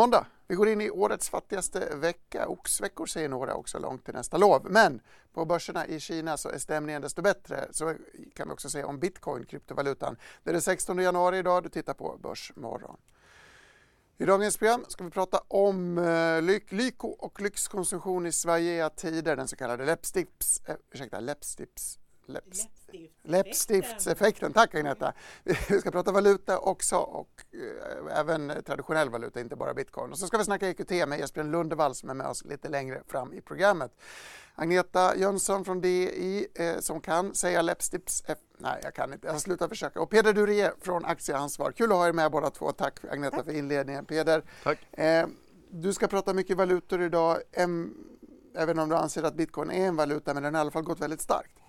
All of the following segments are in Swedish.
måndag. Vi går in i årets fattigaste vecka. Oxveckor säger några också långt till nästa lov. Men på börserna i Kina så är stämningen desto bättre. Så kan vi också säga om bitcoin, kryptovalutan. Det är den 16 januari idag. Du tittar på Börsmorgon. I dagens program ska vi prata om eh, lyk, lyko och lyxkonsumtion i Sveriges tider, den så kallade läppstifts, äh, eh, ursäkta, läppstifts, läpps, läppstiftseffekten. Tack Agneta! Vi ska prata valuta också och eh, även traditionell valuta, inte bara bitcoin. Och så ska vi snacka EQT med Esbjörn Lundevall som är med oss lite längre fram i programmet. Agneta Jönsson från DI eh, som kan säga läppstips... Eh, nej, jag kan inte. Jag slutar försöka. Och Peder Durier från Aktieansvar. Kul att ha er med båda två. Tack Agneta Tack. för inledningen. Peder, Tack. Eh, du ska prata mycket valutor idag. En, även om du anser att bitcoin är en valuta, men den har i alla fall gått väldigt starkt.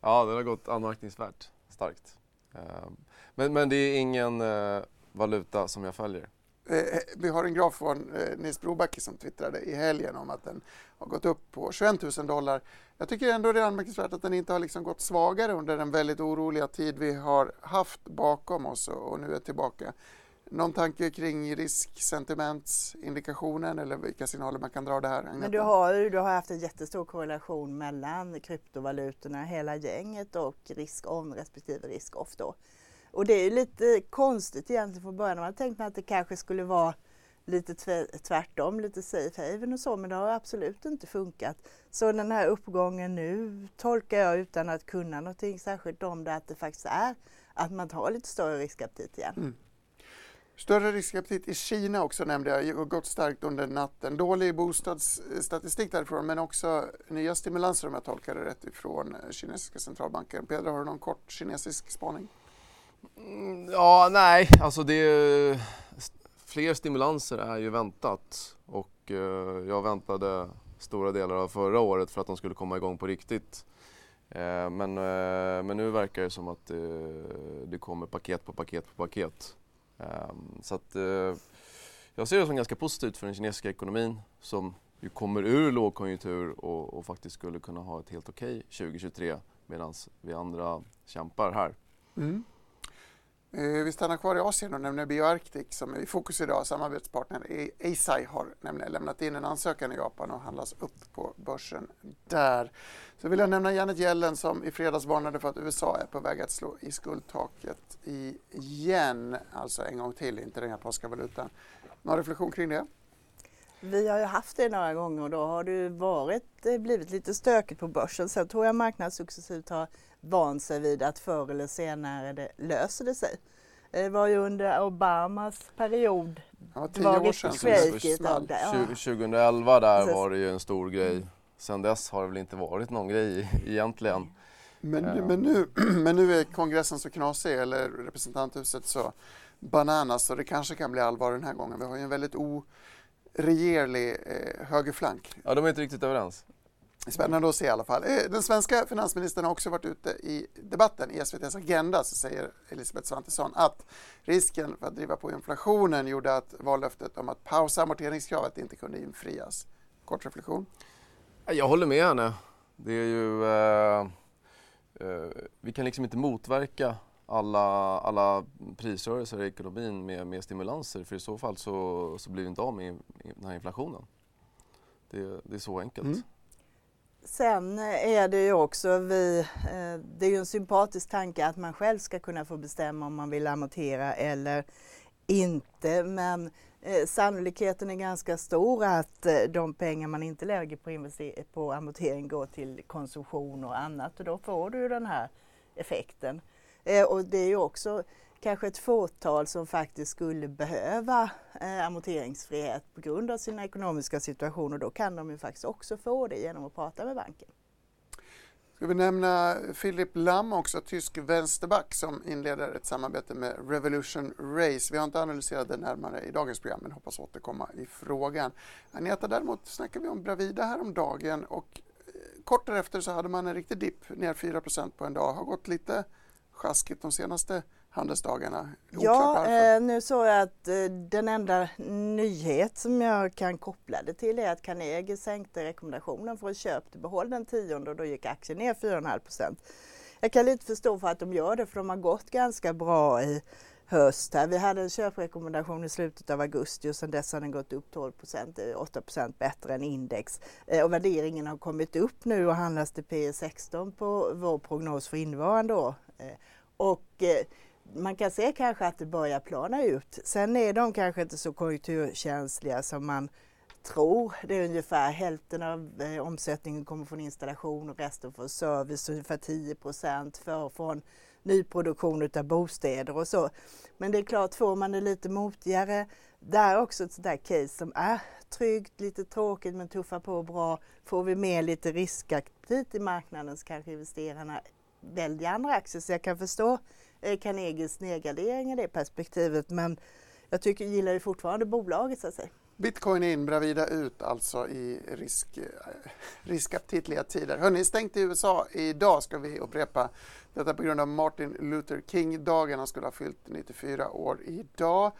Ja, den har gått anmärkningsvärt starkt. Ehm, men, men det är ingen eh, valuta som jag följer. Eh, vi har en graf från eh, Nils Brobacke som twittrade i helgen om att den har gått upp på 21 000 dollar. Jag tycker ändå det är anmärkningsvärt att den inte har liksom gått svagare under den väldigt oroliga tid vi har haft bakom oss och nu är tillbaka. Någon tanke kring risksentimentsindikationen eller vilka signaler man kan dra det här? Men du har, du har haft en jättestor korrelation mellan kryptovalutorna, hela gänget och risk on respektive risk off då. Och det är lite konstigt egentligen från början. Man hade tänkt mig att det kanske skulle vara lite tvärtom, lite safe haven och så, men det har absolut inte funkat. Så den här uppgången nu tolkar jag utan att kunna någonting särskilt om det, att det faktiskt är att man tar lite större riskaptit igen. Mm. Större riskaptit i Kina också nämnde jag, har gått starkt under natten. Dålig bostadsstatistik därifrån men också nya stimulanser om jag tolkar det rätt ifrån eh, kinesiska centralbanken. Peder, har du någon kort kinesisk spaning? Mm, ja, nej, alltså det är, fler stimulanser är ju väntat och eh, jag väntade stora delar av förra året för att de skulle komma igång på riktigt. Eh, men, eh, men nu verkar det som att det, det kommer paket på paket på paket. Ehm, så att eh, jag ser det som ganska positivt för den kinesiska ekonomin som ju kommer ur lågkonjunktur och, och faktiskt skulle kunna ha ett helt okej okay 2023 medan vi andra kämpar här. Mm. Eh, vi stannar kvar i Asien och nämner BioArctic som är i fokus idag. Samarbetspartnern Eisai har nämligen lämnat in en ansökan i Japan och handlas upp på börsen där. Så vill jag nämna Janet Yellen som i fredags varnade för att USA är på väg att slå i skuldtaket igen, alltså en gång till, inte den japanska valutan. Någon reflektion kring det? Vi har ju haft det några gånger och då har det varit, eh, blivit lite stökigt på börsen. Sen tror jag marknaden successivt har vant sig vid att förr eller senare det löser det sig. Det var ju under Obamas period. Ja, tio var år sedan. Ja. 2011 där Precis. var det ju en stor grej. Sen dess har det väl inte varit någon grej egentligen. Men, ja. men, nu, men nu är kongressen så knasig, eller representanthuset så bananas, så det kanske kan bli allvar den här gången. Vi har ju en väldigt oregerlig eh, högerflank. Ja, de är inte riktigt överens. Spännande att se i alla fall. Eh, den svenska finansministern har också varit ute i debatten. I SVTs Agenda så säger Elisabeth Svantesson att risken för att driva på inflationen gjorde att vallöftet om att pausa amorteringskravet inte kunde infrias. Kort reflektion? Jag håller med henne. Det är ju... Eh, eh, vi kan liksom inte motverka alla, alla prisrörelser i ekonomin med, med stimulanser för i så fall så, så blir vi inte av med den här inflationen. Det, det är så enkelt. Mm. Sen är det ju också vi, eh, det är ju en sympatisk tanke att man själv ska kunna få bestämma om man vill amortera eller inte. Men eh, sannolikheten är ganska stor att eh, de pengar man inte lägger på, på amortering går till konsumtion och annat och då får du den här effekten. Eh, och det är ju också kanske ett fåtal som faktiskt skulle behöva eh, amorteringsfrihet på grund av sina ekonomiska situation och Då kan de ju faktiskt också få det genom att prata med banken. Ska vi nämna Philip Lam också, tysk vänsterback som inleder ett samarbete med Revolution Race. Vi har inte analyserat det närmare i dagens program men hoppas återkomma i frågan. Agneta, däremot snackade vi om Bravida häromdagen och eh, kort därefter så hade man en riktig dipp, ner 4% på en dag. Har gått lite sjaskigt de senaste handelsdagarna. Ja, eh, nu såg jag att eh, den enda nyhet som jag kan koppla det till är att Carnegie sänkte rekommendationen för att köp till behåll den tionde och då gick aktien ner 4,5 procent. Jag kan lite förstå för att de gör det för de har gått ganska bra i höst. Här. Vi hade en köprekommendation i slutet av augusti och sedan dess har den gått upp 12 procent, 8 procent bättre än index. Eh, och värderingen har kommit upp nu och handlas till P 16 på vår prognos för innevarande år. Eh, och eh, man kan se kanske att det börjar plana ut. Sen är de kanske inte så konjunkturkänsliga som man tror. Det är ungefär hälften av eh, omsättningen kommer från installation och resten från service, ungefär 10 procent för, från nyproduktion av bostäder och så. Men det är klart, får man det lite motigare, där är också ett sådär case som är tryggt, lite tråkigt men tuffar på bra. Får vi med lite riskaktivt i marknaden så kanske investerarna väljer andra aktier. Så jag kan förstå eh, Carnegies nedgradering i det perspektivet. Men jag tycker, gillar ju fortfarande bolaget så att säga. Bitcoin in, Bravida ut alltså i risk, eh, riskaptitliga tider. Hörni, stängt i USA idag ska vi upprepa. Detta på grund av Martin Luther King-dagen. Han skulle ha fyllt 94 år idag.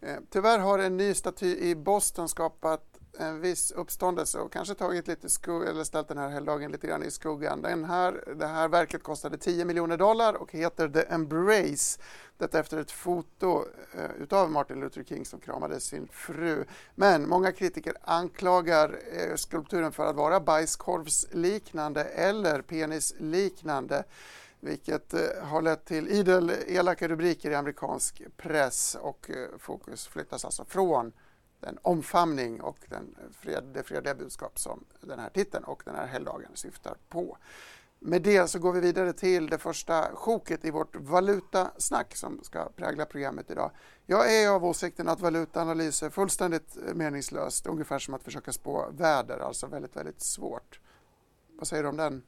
Eh, tyvärr har en ny staty i Boston skapat en viss uppståndelse och kanske tagit lite eller ställt den här helgdagen lite grann i skuggan. Den här, det här verket kostade 10 miljoner dollar och heter The Embrace. Detta efter ett foto eh, utav Martin Luther King som kramade sin fru. Men många kritiker anklagar eh, skulpturen för att vara bajskorvsliknande eller penisliknande vilket eh, har lett till idel elaka rubriker i amerikansk press och eh, fokus flyttas alltså från den omfamning och den fred, det fredliga budskap som den här titeln och den här helgdagen syftar på. Med det så går vi vidare till det första sjoket i vårt valutasnack som ska prägla programmet idag. Jag är av åsikten att valutaanalys är fullständigt eh, meningslöst, ungefär som att försöka spå väder, alltså väldigt, väldigt svårt. Vad säger du om den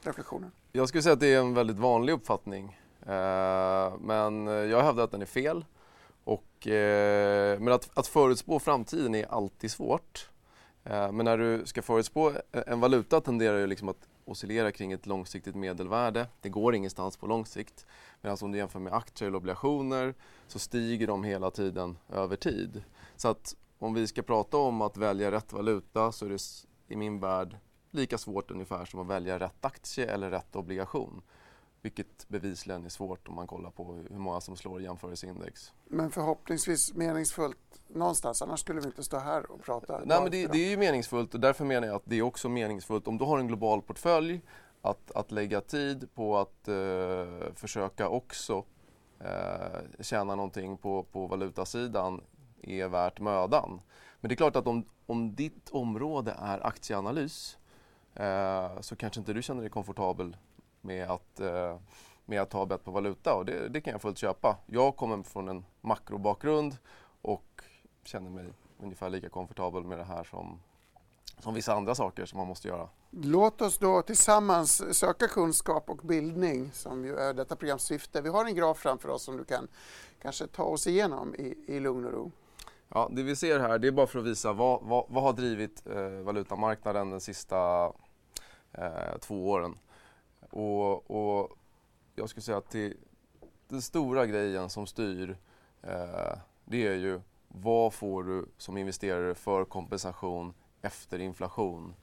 reflektionen? Jag skulle säga att det är en väldigt vanlig uppfattning, eh, men eh, jag hävdar att den är fel. Och, eh, men att, att förutspå framtiden är alltid svårt. Eh, men när du ska förutspå eh, en valuta tenderar ju liksom att oscillera kring ett långsiktigt medelvärde. Det går ingenstans på lång sikt. Medan om du jämför med aktier eller obligationer så stiger de hela tiden över tid. Så att om vi ska prata om att välja rätt valuta så är det i min värld lika svårt ungefär som att välja rätt aktie eller rätt obligation. Vilket bevisligen är svårt om man kollar på hur många som slår jämförelseindex. Men förhoppningsvis meningsfullt någonstans, annars skulle vi inte stå här och prata. Nej, men det, det, är ju meningsfullt och därför menar jag att det är också meningsfullt om du har en global portfölj att, att lägga tid på att eh, försöka också eh, tjäna någonting på, på valutasidan är värt mödan. Men det är klart att om, om ditt område är aktieanalys eh, så kanske inte du känner dig komfortabel med att, eh, med att ta bett på valuta och det, det, kan jag fullt köpa. Jag kommer från en makrobakgrund och känner mig ungefär lika komfortabel med det här som, som vissa andra saker som man måste göra. Låt oss då tillsammans söka kunskap och bildning som ju är detta programs syfte. Vi har en graf framför oss som du kan kanske ta oss igenom i, i lugn och ro. Ja, det vi ser här det är bara för att visa vad, vad, vad har drivit eh, valutamarknaden de sista eh, två åren. Och, och jag skulle säga att det, den stora grejen som styr eh, det är ju vad får du som investerare för kompensation efter inflation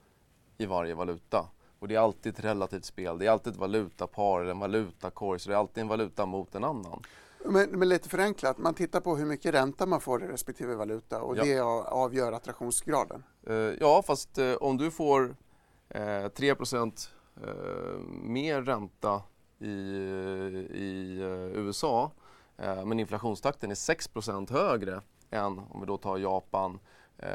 i varje valuta. Och det är alltid ett relativt spel. Det är alltid ett valutapar eller en valutakorg, så det är alltid en valuta mot en annan. Men, men, lite förenklat, man tittar på hur mycket ränta man får i respektive valuta och ja. det avgör attraktionsgraden? Uh, ja, fast uh, om du får uh, 3 eh, mer ränta i, i eh, USA eh, men inflationstakten är 6% högre än om vi då tar Japan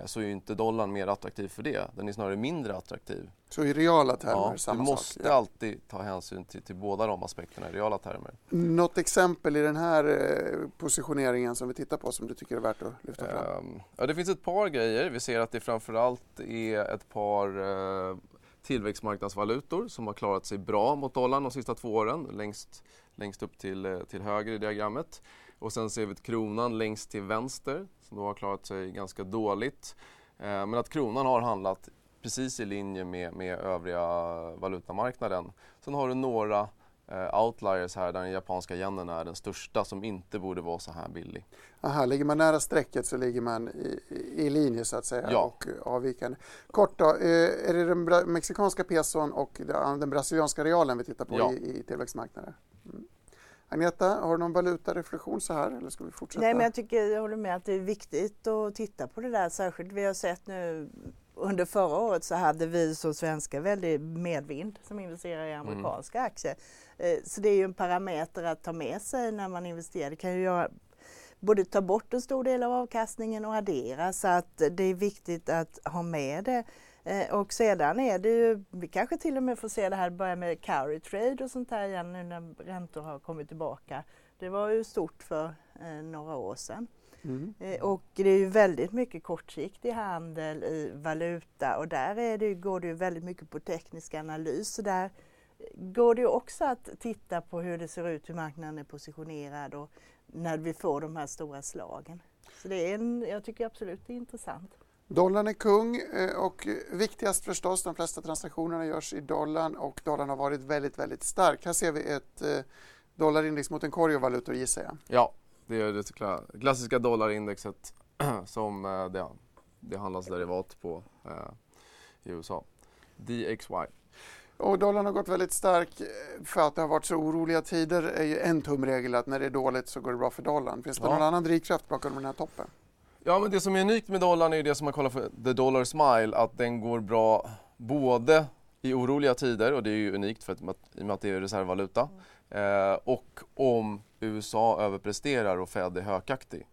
så är ju inte dollarn mer attraktiv för det. Den är snarare mindre attraktiv. Så i reala termer ja, samma Du måste sak, ja. alltid ta hänsyn till, till båda de aspekterna i reala termer. Något exempel i den här positioneringen som vi tittar på som du tycker är värt att lyfta fram? Um, ja, det finns ett par grejer. Vi ser att det framförallt är ett par uh, tillväxtmarknadsvalutor som har klarat sig bra mot dollarn de sista två åren, längst, längst upp till, eh, till höger i diagrammet. Och sen ser vi kronan längst till vänster som då har klarat sig ganska dåligt. Eh, men att kronan har handlat precis i linje med, med övriga valutamarknaden. Sen har du några outliers här där den japanska yenen är den största som inte borde vara så här billig. Aha, ligger man nära strecket så ligger man i, i linje så att säga Ja. och avvikande. Kort då, eh, är det den bra- mexikanska peson och den brasilianska realen vi tittar på Ja. i, i tillväxtmarknader? Mm. Agneta, har du någon valutareflektion så här eller ska vi fortsätta? Nej, men jag tycker jag håller med att det är viktigt att titta på det där. Särskilt vi har sett nu under förra året så hade vi som svenskar väldigt medvind som investerar i amerikanska aktier. Eh, Så det är ju en parameter att ta med sig när man investerar. Det kan ju göra, både ta bort en stor del av avkastningen och addera så att det är viktigt att ha med det. Eh, Och sedan är det ju, vi kanske till och med får se det här börja med carry trade och sånt här igen nu när räntor har kommit tillbaka. Det var ju stort för eh, några år sedan. Mm. Eh, och det är ju väldigt mycket kortsiktig handel i valuta och där är det, går det ju väldigt mycket på teknisk analys. Så där går det ju också att titta på hur det ser ut, hur marknaden är positionerad och när vi får de här stora slagen. Så det är en, jag tycker absolut det är intressant. Dollarn är kung eh, och viktigast förstås, de flesta transaktionerna görs i dollarn och dollarn har varit väldigt, väldigt stark. Här ser vi ett eh, dollarindex mot en korg av valutor gissar jag. Ja, det är det kla- klassiska dollarindexet som eh, det, det handlas derivat på i USA. DXY. Och dollarn har gått väldigt stark eh, för att det har varit så oroliga tider är ju en tumregel att när det är dåligt så går det bra för dollarn. Finns det Ja. någon annan drivkraft bakom den här toppen? Ja, men det som är unikt med dollarn är ju det som man kallar för the dollar smile, att den går bra både i oroliga tider, och det är ju unikt för att, i och med att det är reservvaluta, eh, och om USA överpresterar och Fed är hökaktig.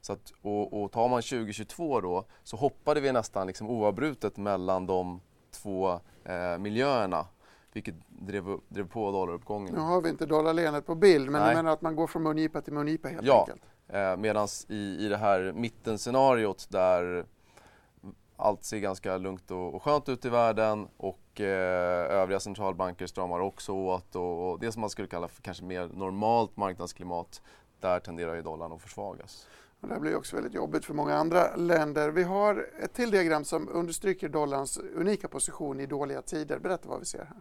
Så att, och, och tar man 2022 då så hoppade vi nästan liksom oavbrutet mellan de två eh, miljöerna, vilket drev, upp- drev på dollaruppgången. Nu har vi inte dollarleendet på bild men Nej. du menar att man går från mungipa till mungipa helt Ja. enkelt? Eh, Medan i, i det här mittenscenariot där allt ser ganska lugnt och, och skönt ut i världen och eh, övriga centralbanker stramar också åt och, och det som man skulle kalla för kanske mer normalt marknadsklimat, där tenderar ju dollarn att försvagas. Och det här blir också väldigt jobbigt för många andra länder. Vi har ett till diagram som understryker dollarns unika position i dåliga tider. Berätta vad vi ser här.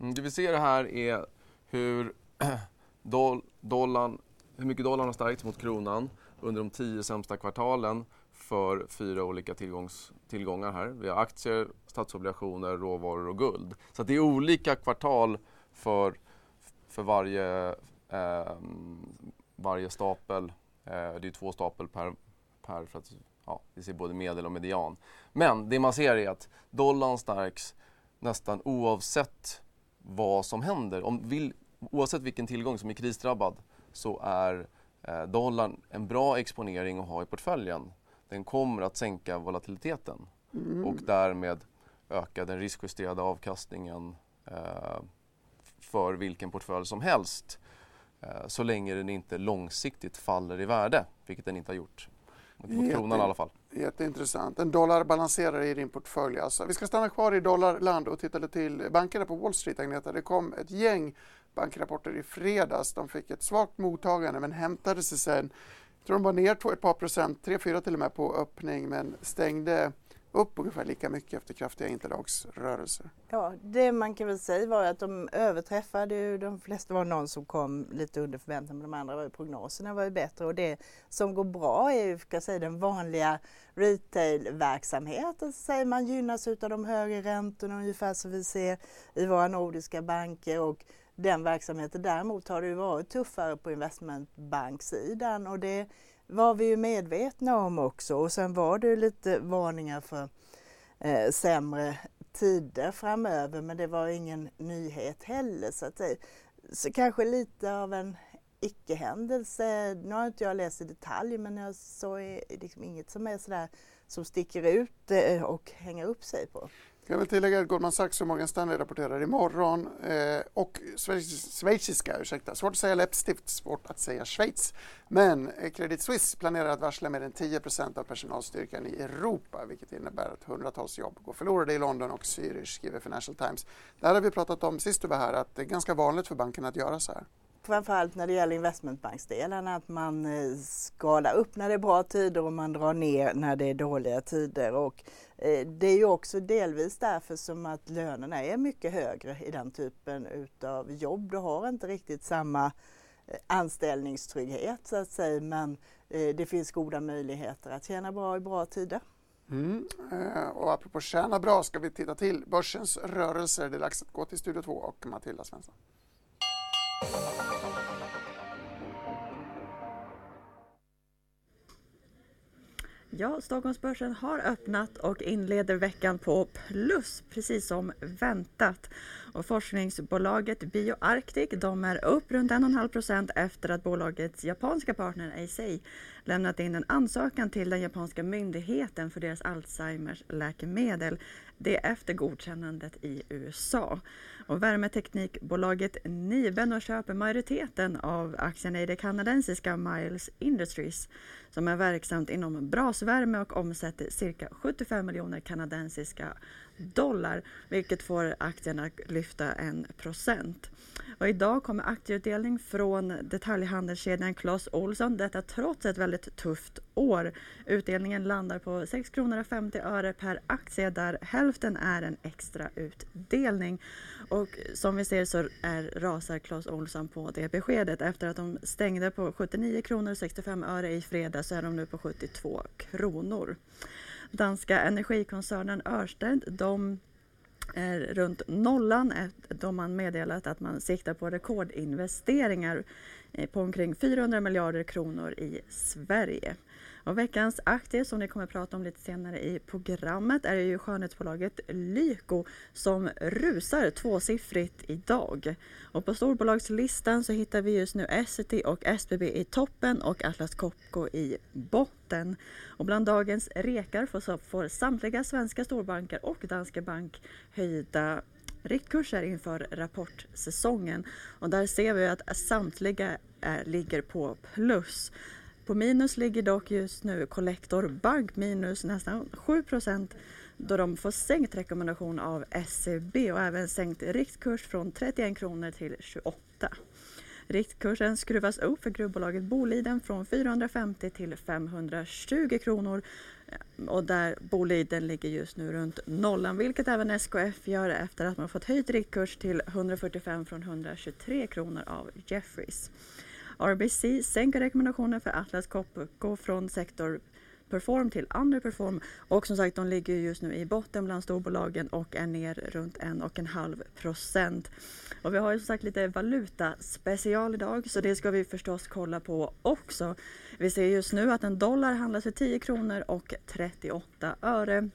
Mm, det vi ser här är hur, doll, dollarn, hur mycket dollarn har stärkts mot kronan under de tio sämsta kvartalen för fyra olika tillgångs, tillgångar här. Vi har aktier, statsobligationer, råvaror och guld. Så att det är olika kvartal för, för varje, eh, varje stapel. Eh, det är två stapel per, per för att ja, vi ser både medel och median. Men det man ser är att dollarn stärks nästan oavsett vad som händer. Om vill, oavsett vilken tillgång som är krisdrabbad så är eh, dollarn en bra exponering att ha i portföljen. Den kommer att sänka volatiliteten Mm. och därmed öka den riskjusterade avkastningen eh, för vilken portfölj som helst. Eh, så länge den inte långsiktigt faller i värde, vilket den inte har gjort. Mot Jätte- kronan i alla fall. Jätteintressant. En dollarbalanserare i din portfölj. Alltså, vi ska stanna kvar i dollarland och titta lite till bankerna på Wall Street, Agneta. Det kom ett gäng bankrapporter i fredags. De fick ett svagt mottagande men hämtade sig sen. Jag tror de var ner på ett par procent, 3-4 till och med på öppning men stängde upp ungefär lika mycket efter kraftiga interlagsrörelser. Ja, det man kan väl säga var att de överträffade ju, de flesta var någon som kom lite under förväntan men de andra var ju prognoserna var ju bättre och det som går bra är ju ska jag säga, den vanliga retailverksamheten. Så säger man gynnas utav de högre räntorna ungefär som vi ser i våra nordiska banker och den verksamheten. Däremot har det ju varit tuffare på investmentbanksidan och det var vi ju medvetna om också och sen var det ju lite varningar för eh, sämre tider framöver men det var ingen nyhet heller. Så, att så kanske lite av en icke-händelse. Nu har inte jag läst i detalj men jag såg liksom inget som är sådär som sticker ut eh, och hänger upp sig på. Jag vill tillägga att Goldman Sachs och Morgan Stanley rapporterar imorgon eh, och schweiziska, ursäkta, svårt att säga läppstift, svårt att säga Schweiz. Men eh, Credit Suisse planerar att varsla mer än 10% av personalstyrkan i Europa vilket innebär att hundratals jobb går förlorade i London och Zürich, skriver Financial Times. Det här har vi pratat om sist du var här, att det är ganska vanligt för bankerna att göra så här framförallt när det gäller investmentbanksdelen att man eh, skalar upp när det är bra tider och man drar ner när det är dåliga tider. Och Eh, det är ju också delvis därför som att lönerna är mycket högre i den typen utav jobb. Du har inte riktigt samma eh, anställningstrygghet så att säga men eh, det finns goda möjligheter att tjäna bra i bra tider. Mm. Och apropå tjäna bra ska vi titta till börsens rörelser. Det är dags att gå till Studio 2 och Matilda Svensson. Ja, Stockholmsbörsen har öppnat och inleder veckan på plus, precis som väntat. Och forskningsbolaget BioArctic de är upp runt 1,5 procent efter att bolagets japanska partner Eisei lämnat in en ansökan till den japanska myndigheten för deras Alzheimers läkemedel. Det efter godkännandet i USA. Och värmeteknikbolaget Niven köper majoriteten av aktierna i det kanadensiska Miles Industries som är verksamt inom brasvärme och omsätter cirka 75 miljoner kanadensiska dollar, vilket får aktierna lyfta en procent. Och idag kommer aktieutdelning från detaljhandelskedjan Clas Ohlson, detta trots ett väldigt tufft år. Utdelningen landar på 6 kronor och 50 öre per aktie där hälften är en extra utdelning. Och som vi ser så är, rasar Clas Ohlson på det beskedet. Efter att de stängde på 79 kronor och 65 öre i fredag så är de nu på 72 kronor. Danska energikoncernen Ørsted de är runt nollan då man meddelat att man siktar på rekordinvesteringar eh, på omkring 400 miljarder kronor i Sverige. Och veckans aktie som ni kommer att prata om lite senare i programmet är ju skönhetsbolaget Lyko som rusar tvåsiffrigt idag. Och på storbolagslistan så hittar vi just nu Essity och SBB i toppen och Atlas Copco i botten. Och bland dagens rekar får, samtliga svenska storbanker och Danske Bank höjda riktkurser inför rapportsäsongen. Och där ser vi att samtliga är, ligger på plus. På minus ligger dock just nu Collector Bank minus nästan 7 då de får sänkt rekommendation av SEB och även sänkt riktkurs från 31 kronor till 28. Riktkursen skruvas upp för gruvbolaget Boliden från 450 till 520 kronor eh, och där Boliden ligger just nu runt nollan vilket även SKF gör efter att man fått höjt riktkurs till 145 från 123 kronor av Jeffries. RBC sänker rekommendationen för Atlas Copco från sektor perform till underperform och som sagt de ligger just nu i botten bland storbolagen och är ner runt en och en halv procent. Och vi har ju som sagt lite valutaspecial idag så det ska vi förstås kolla på också. Vi ser just nu att en dollar handlas för 10 kronor och 38 öre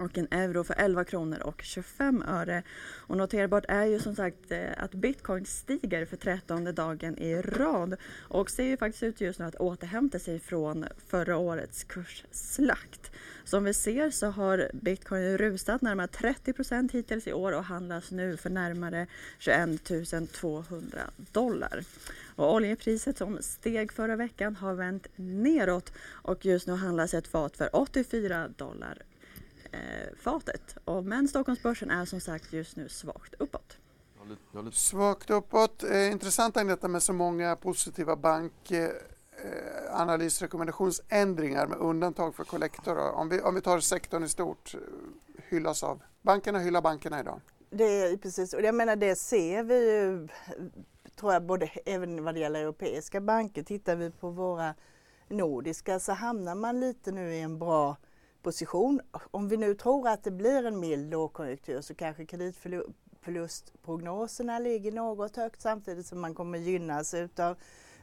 och en euro för 11 kronor och 25 öre. Och noterbart är ju som sagt eh, att bitcoin stiger för trettonde dagen i rad och ser ju faktiskt ut just nu att återhämta sig från förra årets kursslakt. Som vi ser så har bitcoin rusat närmare 30 procent hittills i år och handlas nu för närmare 21 200 dollar. Och oljepriset som steg förra veckan har vänt neråt och just nu handlas ett fat för 84 dollar eh, fatet. Och, men Stockholmsbörsen är som sagt just nu svagt uppåt. Svagt uppåt. Eh, intressant Agneta med så många positiva bank eh, analysrekommendationsändringar med undantag för kollektor. Om vi, om vi tar sektorn i stort, hyllas av. Bankerna hyllar bankerna idag. Det är precis, och jag menar det ser vi ju, tror jag, både även vad det gäller europeiska banker. Tittar vi på våra nordiska så hamnar man lite nu i en bra position. Om vi nu tror att det blir en mild lågkonjunktur så kanske kreditförlustprognoserna ligger något högt samtidigt som man kommer gynnas utav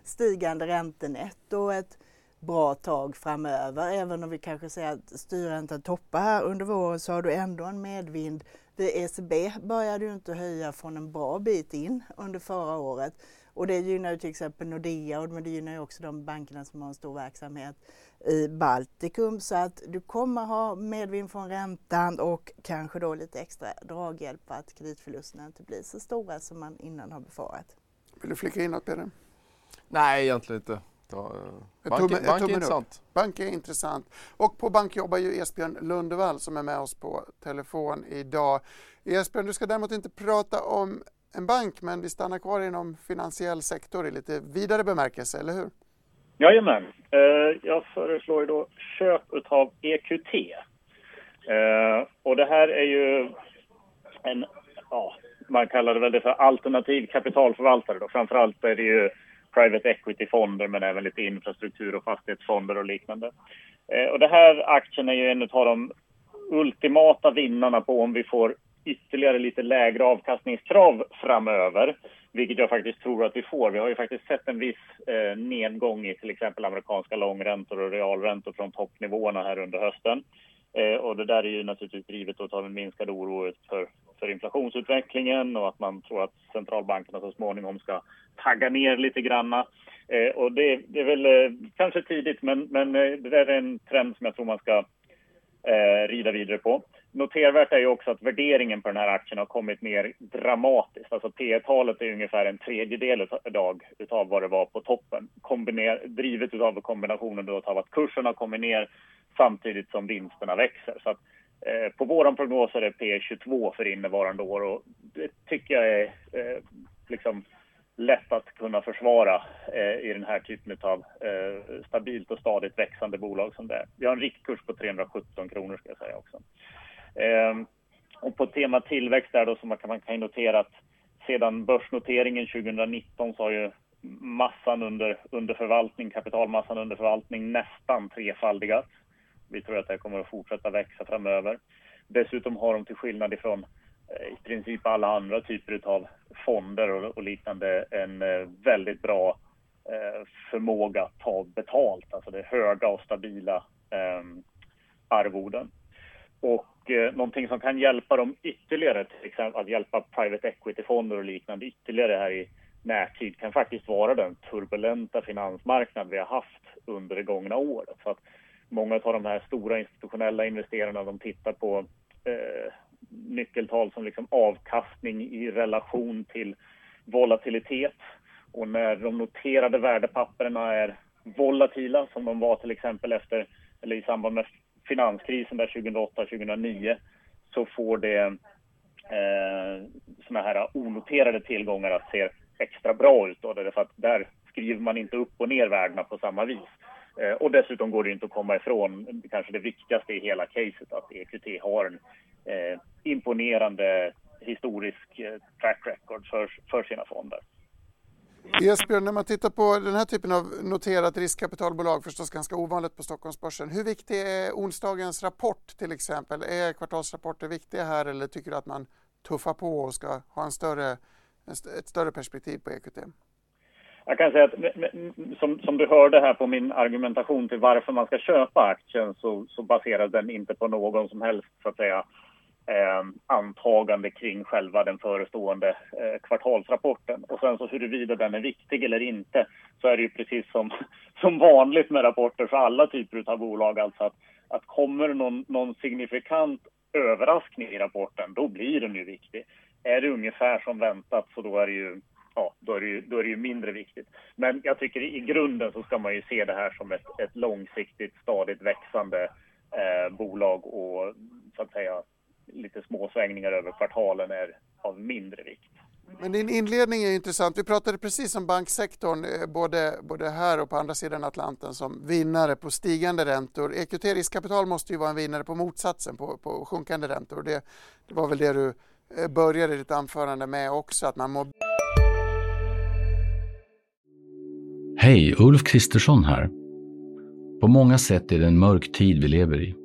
stigande räntenetto ett bra tag framöver. Även om vi kanske säger att styrräntan toppar här under våren så har du ändå en medvind. ECB började ju inte höja från en bra bit in under förra året. Och det gynnar ju till exempel Nordea och det gynnar ju också de bankerna som har en stor verksamhet i Baltikum så att du kommer ha medvind från räntan och kanske då lite extra draghjälp för att kreditförlusterna inte blir så stora som man innan har befarat. Vill du flika in något Peder? Nej, egentligen inte. Ja, bank, tumme, bank är intressant. Bank är intressant. Och på bank jobbar ju Esbjörn Lundevall som är med oss på telefon idag. Esbjörn, du ska däremot inte prata om en bank, men vi stannar kvar inom finansiell sektor i lite vidare bemärkelse, eller hur? Jajamän. Eh, jag föreslår ju då köp av EQT. Eh, och det här är ju en, ja, man kallar det väl det för alternativ kapitalförvaltare då. Framförallt är det ju private equity-fonder men även lite infrastruktur och fastighetsfonder och liknande. Eh, och det här aktien är ju en av de ultimata vinnarna på om vi får ytterligare lite lägre avkastningskrav framöver, vilket jag faktiskt tror att vi får. Vi har ju faktiskt sett en viss eh, nedgång i till exempel amerikanska långräntor och realräntor från toppnivåerna här under hösten. Eh, och det där är ju naturligtvis drivet av en minskad oro för, för inflationsutvecklingen och att man tror att centralbankerna så småningom ska tagga ner lite granna. Eh, och det, det, är väl eh, kanske tidigt, men, men eh, det där är en trend som jag tror man ska eh, rida vidare på. Notervärt är ju också att värderingen på den här aktien har kommit ner dramatiskt. Alltså P talet är ungefär en tredjedel idag utav vad det var på toppen. Kombiner, drivet av kombinationen av att kursen har kommit ner samtidigt som vinsterna växer. Så att, eh, på våran prognos är det P22 för innevarande år och det tycker jag är eh, liksom lätt att kunna försvara eh, i den här typen av eh, stabilt och stadigt växande bolag som det är. Vi har en riktkurs på 317 kronor ska jag säga också. Eh, och på tema tillväxt där då så man kan, man kan notera att sedan börsnoteringen 2019 så har ju massan under, under förvaltning, kapitalmassan under förvaltning nästan trefaldigats. Vi tror att det kommer att fortsätta växa framöver. Dessutom har de till skillnad ifrån Eh, i princip alla andra typer av fonder och, och liknande en eh, väldigt bra eh, förmåga att ta betalt. Alltså det är höga och stabila eh, arvoden. Och eh, någonting som kan hjälpa dem ytterligare, till exempel att hjälpa private equity-fonder och liknande ytterligare här i närtid kan faktiskt vara den turbulenta finansmarknad vi har haft under det gångna året. Så att många av de här stora institutionella investerarna de tittar på eh, nyckeltal som liksom avkastning i relation till volatilitet. Och när de noterade värdepapperna är volatila, som de var till exempel efter, eller i samband med finanskrisen där 2008-2009, så får det eh, såna här onoterade tillgångar att se extra bra ut. Då, därför att där skriver man inte upp och ner värdena på samma vis. Eh, och dessutom går det inte att komma ifrån kanske det viktigaste i hela caset, att EQT har en eh, imponerande historisk eh, track record för, för sina fonder. Esbjörn, när man tittar på den här typen av noterat riskkapitalbolag, förstås ganska ovanligt på Stockholmsbörsen. Hur viktig är onsdagens rapport till exempel? Är kvartalsrapporter viktiga här eller tycker du att man tuffar på och ska ha en större, ett större perspektiv på EQT? Jag kan säga att som, som du hörde här på min argumentation till varför man ska köpa aktien så, så baseras den inte på någon som helst så att säga eh, Ehm, antagande kring själva den förestående eh, kvartalsrapporten. Och sen så huruvida den är viktig eller inte så är det ju precis som, som vanligt med rapporter för alla typer av bolag. Alltså att, att kommer någon, någon signifikant överraskning i rapporten, då blir den ju viktig. Är det ungefär som väntat så då är det ju ja, då är, det ju, då är det ju mindre viktigt. Men jag tycker i grunden så ska man ju se det här som ett, ett långsiktigt, stadigt växande eh, bolag och så att säga lite små svängningar över kvartalen är av mindre vikt. Men din inledning är intressant. Vi pratade precis om banksektorn, eh, både, både här och på andra sidan Atlanten, som vinnare på stigande räntor. EQT riskkapital måste ju vara en vinnare på motsatsen, på, på sjunkande räntor. Det, det var väl det du eh, började ditt anförande med också, att man må... Hej, Ulf Kristersson här. På många sätt är det en mörk tid vi lever i.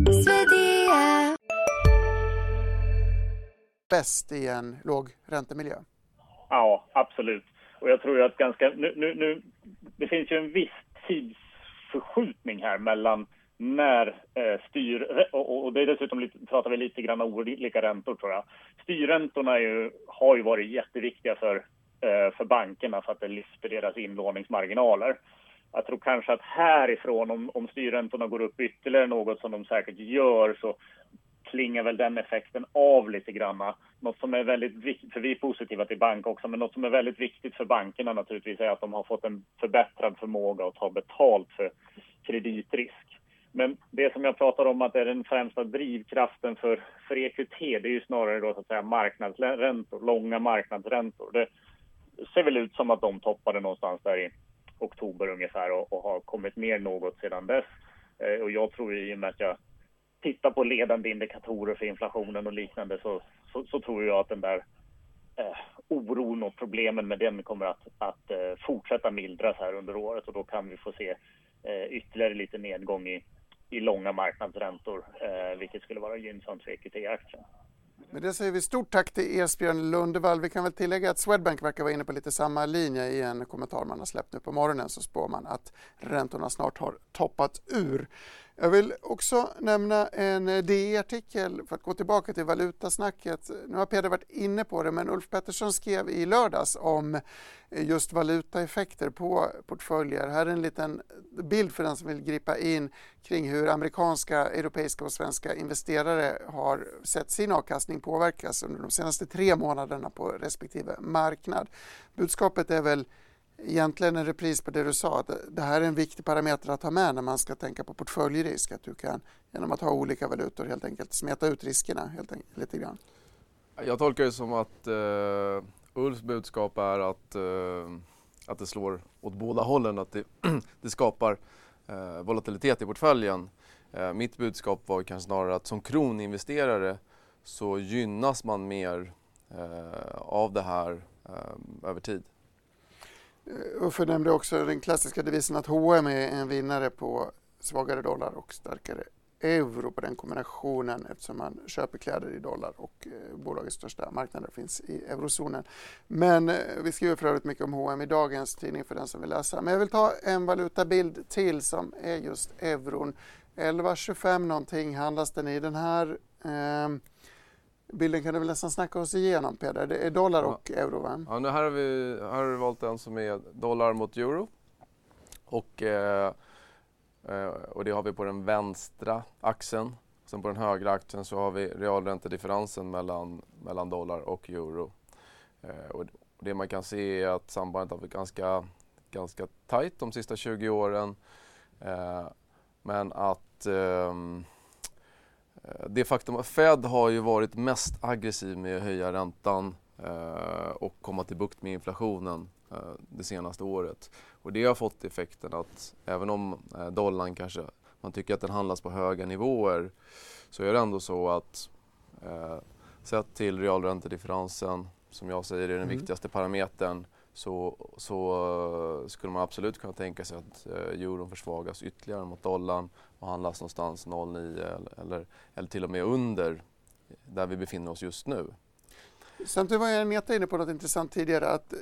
Bäst i en låg räntemiljö? Ja, absolut. Och jag tror att ganska... Nu, nu, nu, det finns ju en viss tidsförskjutning här mellan när eh, styr... Och, och det är dessutom lite, pratar vi lite grann om olika räntor tror jag. Styrräntorna ju, har ju varit jätteviktiga för, eh, för bankerna för att det lyfter deras inlåningsmarginaler. Jag tror kanske att härifrån, om, om styrräntorna går upp ytterligare något som de säkert gör, så klingar väl den effekten av lite grann. Något som är väldigt viktigt, för vi är positiva till bank också, men något som är väldigt viktigt för bankerna naturligtvis är att de har fått en förbättrad förmåga att ta betalt för kreditrisk. Men det som jag pratar om att är den främsta drivkraften för, för EQT, det är ju snarare då så att säga marknadsräntor, långa marknadsräntor. Det ser väl ut som att de toppade någonstans där i oktober ungefär och, och har kommit ner något sedan dess. Eh, och jag tror i och med att jag Titta på ledande indikatorer för inflationen och liknande så, så, så tror jag att den där eh, oron och problemen med den kommer att, att eh, fortsätta mildras här under året och då kan vi få se eh, ytterligare lite nedgång i, i långa marknadsräntor, eh, vilket skulle vara gynnsamt för EQT-aktien. Med det säger vi stort tack till Esbjörn Lundevall. Vi kan väl tillägga att Swedbank verkar vara inne på lite samma linje. I en kommentar man har släppt nu på morgonen så spår man att räntorna snart har toppat ur. Jag vill också nämna en eh, DI-artikel för att gå tillbaka till valutasnacket. Nu har Peder varit inne på det men Ulf Pettersson skrev i lördags om eh, just valutaeffekter på portföljer. Här är en liten bild för den som vill gripa in kring hur amerikanska, europeiska och svenska investerare har sett sin avkastning påverkas under de senaste tre månaderna på respektive marknad. Budskapet är väl egentligen en repris på det du sa, det här är en viktig parameter att ha med när man ska tänka på portföljrisk, att du kan genom att ha olika valutor helt enkelt smeta ut riskerna helt enkelt, lite grann. Jag tolkar det som att uh, Ulfs budskap är att, uh, att det slår åt båda hållen, att det, det skapar uh, volatilitet i portföljen. mitt budskap var kanske snarare att som kroninvesterare så gynnas man mer av det här över tid. Eh, Uffe nämnde också den klassiska devisen att H&M är en vinnare på svagare dollar och starkare euro på den kombinationen eftersom man köper kläder i dollar och eh, bolagets största marknader finns i eurozonen. Men eh, vi skriver för övrigt mycket om H&M i dagens tidning för den som vill läsa. Men jag vill ta en valutabild till som är just euron. 11.25 någonting handlas den i. Den här eh, bilden kan du väl nästan snacka oss igenom Peder. Det är dollar och ja. euro va? Ja, nu här har, vi, här har vi valt en som är dollar mot euro. Och, eh, eh, och det har vi på den vänstra axeln. Sen på den högra axeln så har vi realräntedifferensen mellan, mellan dollar och euro. Eh, och det man kan se är att sambandet har varit ganska, ganska tajt de sista 20 åren. Eh, men att ehm, Eh, det faktum att Fed har ju varit mest aggressiv med att höja räntan eh, och komma till bukt med inflationen eh, det senaste året. Och det har fått effekten att även om dollarn kanske, man tycker att den handlas på höga nivåer så är det ändå så att sett till realräntedifferensen som jag säger är den mm. viktigaste parametern så, så eh, skulle man absolut kunna tänka sig att eh, euron försvagas ytterligare mot dollarn och handlas någonstans 0,9 eller, eller till och med under där vi befinner oss just nu. Samtidigt var jag Agneta inne på något intressant tidigare att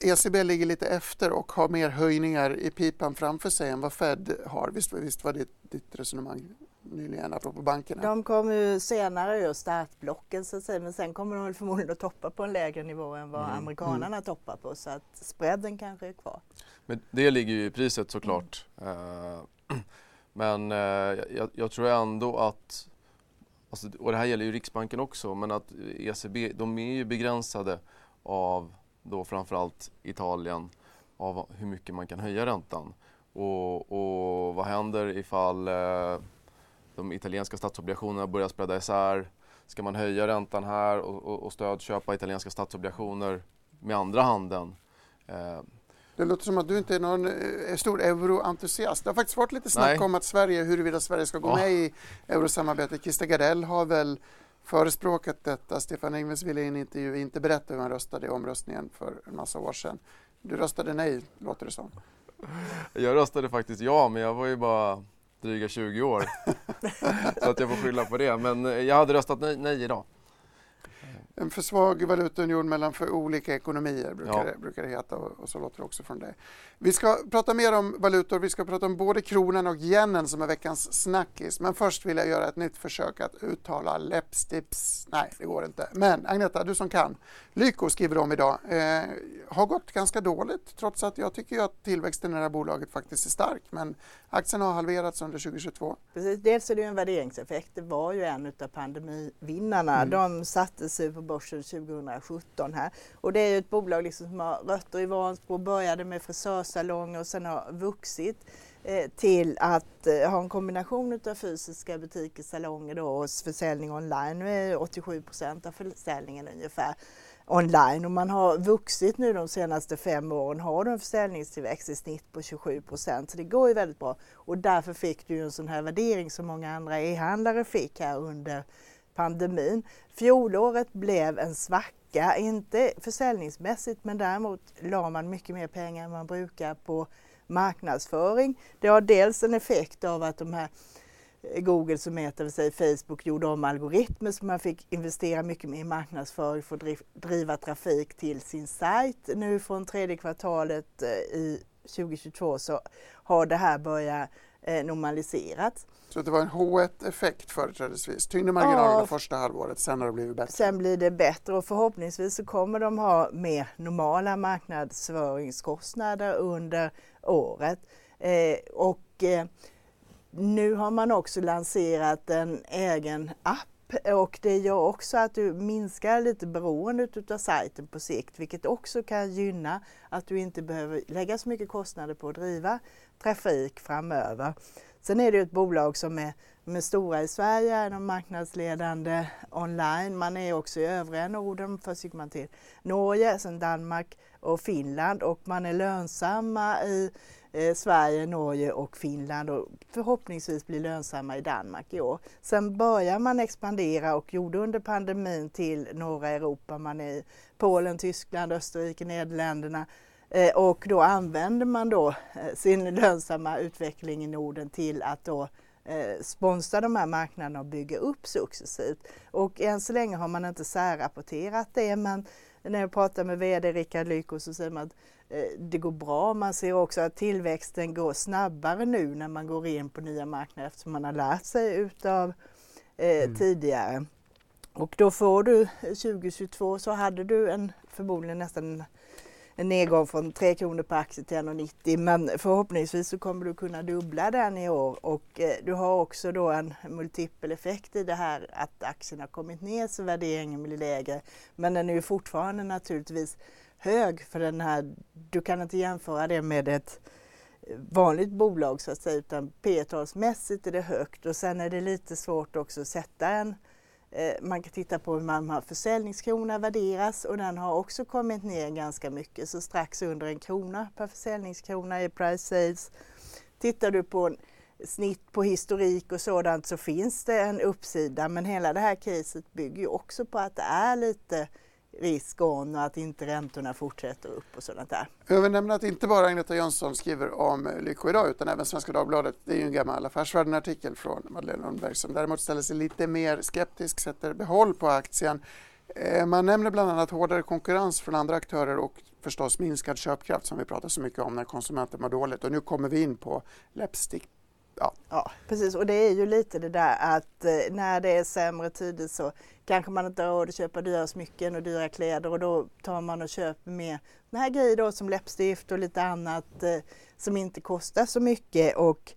ECB eh, e ligger lite efter och har mer höjningar i pipan framför sig än vad Fed har. Visst, visst var det ditt resonemang nyligen apropå bankerna? De kommer ju senare ur startblocken så att säga men sen kommer de förmodligen att toppa på en lägre nivå än vad mm. amerikanerna mm. toppar på så att spreaden kanske är kvar. Men det ligger ju i priset såklart. Mm. Uh, Men eh, jag, jag, tror ändå att, alltså, och det här gäller ju Riksbanken också, men att ECB, de är ju begränsade av då framförallt Italien, av hur mycket man kan höja räntan. Och, och vad händer ifall eh, de italienska statsobligationerna börjar spreada isär? Ska man höja räntan här och, och, och stödköpa italienska statsobligationer med andra handen? Eh, det låter som att du inte är någon eh, stor euroentusiast. Det har faktiskt varit lite snack Nej. om att Sverige, huruvida Sverige ska gå ja. med i eurosamarbetet. Christer Gardell har väl förespråkat detta. Stefan Ingves ville i en intervju inte berätta hur han röstade i omröstningen för en massa år sedan. Du röstade nej, låter det som. Jag röstade faktiskt ja, men jag var ju bara dryga 20 år. så att jag får skylla på det. Men eh, jag hade röstat nej, nej idag. En för svag valutaunion mellan för olika ekonomier brukar, Ja. det, brukar det heta och, och så låter det också från dig. Vi ska prata mer om valutor. Vi ska prata om både kronan och yenen som är veckans snackis. Men först vill jag göra ett nytt försök att uttala läppstips. Nej, det går inte. Men Agneta, du som kan. Lyko skriver om idag. Eh, har gått ganska dåligt trots att jag tycker att tillväxten i det här bolaget faktiskt är stark. Men aktien har halverats under 2022. Precis. Dels är det en värderingseffekt. Det var ju en av pandemivinnarna. Mm. De sattes ju på börsen 2017 här. Och det är ju ett bolag liksom som har rötter i Vansbro, började med frisörsalonger och sen har vuxit eh, till att eh, ha en kombination av fysiska butiker, salonger då, och försäljning online. Nu är 87 procent av försäljningen ungefär online och man har vuxit nu de senaste fem åren, har du en försäljningstillväxt i snitt på 27 procent. Så det går ju väldigt bra och därför fick du ju en sån här värdering som många andra e-handlare fick här under pandemin. Fjolåret blev en svacka, inte försäljningsmässigt men däremot la man mycket mer pengar än man brukar på marknadsföring. Det har dels en effekt av att de här eh, Google som heter sig Facebook gjorde om algoritmer så man fick investera mycket mer i marknadsföring för att driva trafik till sin sajt. Nu från tredje kvartalet eh, i 2022 så har det här börjat eh, normaliseras. Så det var en H1-effekt företrädesvis. Tyngre marginaler Ja. första halvåret, sen har det blivit bättre. Sen blir det bättre och förhoppningsvis så kommer de ha mer normala marknadsföringskostnader under året. Eh, och eh, nu har man också lanserat en egen app och det gör också att du minskar lite beroendet av sajten på sikt vilket också kan gynna att du inte behöver lägga så mycket kostnader på att driva trafik framöver. Sen är det ju ett bolag som är de är stora i Sverige, är de marknadsledande online. Man är också i övriga Norden. Först gick man till Norge, sen Danmark och Finland och man är lönsamma i eh, Sverige, Norge och Finland och förhoppningsvis blir lönsamma i Danmark i år. Sen börjar man expandera och gjorde under pandemin till norra Europa. Man är i Polen, Tyskland, Österrike, Nederländerna Eh, och då använder man då eh, sin lönsamma utveckling i Norden till att då eh, sponsra de här marknaderna och bygga upp successivt. Och än så länge har man inte särrapporterat det men när jag pratar med VD Rickard Lyko så säger man att eh, det går bra. Man ser också att tillväxten går snabbare nu när man går in på nya marknader eftersom man har lärt sig utav eh, tidigare. Och då får du 2022 så hade du en förmodligen nästan en nedgång från 3 kronor per aktie till 1,90 men förhoppningsvis så kommer du kunna dubbla den i år. Och eh, du har också då en multipeleffekt i det här att aktien har kommit ner så värderingen blir lägre. Men den är ju fortfarande naturligtvis hög för den här, du kan inte jämföra det med ett vanligt bolag så att säga utan P talsmässigt är det högt. Och sen är det lite svårt också att sätta en Eh, man kan titta på hur man har försäljningskrona värderas och den har också kommit ner ganska mycket, så strax under en krona per försäljningskrona i price sales. Tittar du på en snitt på historik och sådant så finns det en uppsida men hela det här caset bygger ju också på att det är lite risk on och att inte räntorna fortsätter upp och sådant där. Jag vill nämna att inte bara Agneta Jönsson skriver om Lyko idag utan även Svenska Dagbladet. Det är ju en gammal Affärsvärlden-artikel från Madeleine Lundberg som däremot ställer sig lite mer skeptisk, sätter behåll på aktien. Eh, Man nämner bland annat hårdare konkurrens från andra aktörer och förstås minskad köpkraft som vi pratar så mycket om när konsumenter mår dåligt. Och nu kommer vi in på läppstick. Ja, Ja, precis. Och det är ju lite det där att eh, när det är sämre tider så kanske man inte har råd att köpa dyra smycken och dyra kläder och då tar man och köper mer den här grejer då som läppstift och lite annat eh, som inte kostar så mycket. Och